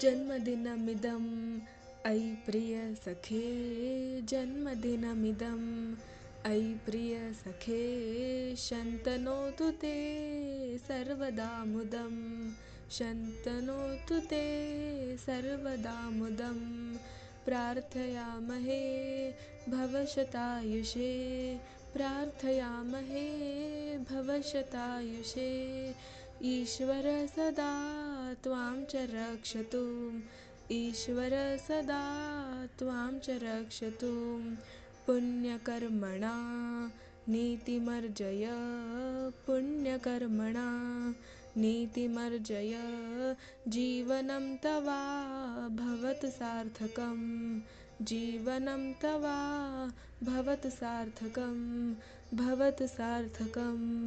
जन्मदिनमिदम्। अयि प्रियसखे जन्मदिनमिदम्। अयि प्रियसखे शन्तनोतु ते सर्वदा मुदं शन्तनोतु ते सर्वदा मुदं प्रार्थयामहे भवशतायुषे प्रार्थयामहे भवशतायुषे। ईश्वर सदा त्वां च रक्षतु। ईश्वर सदा त्वां च रक्षतु। पुण्यकर्मणा नीतिमर्जय पुण्यकर्मणा नीतिमर्जय जीवनं तव भवतु सार्थकं जीवनं तव भवतु सार्थकं भवतु सार्थकम्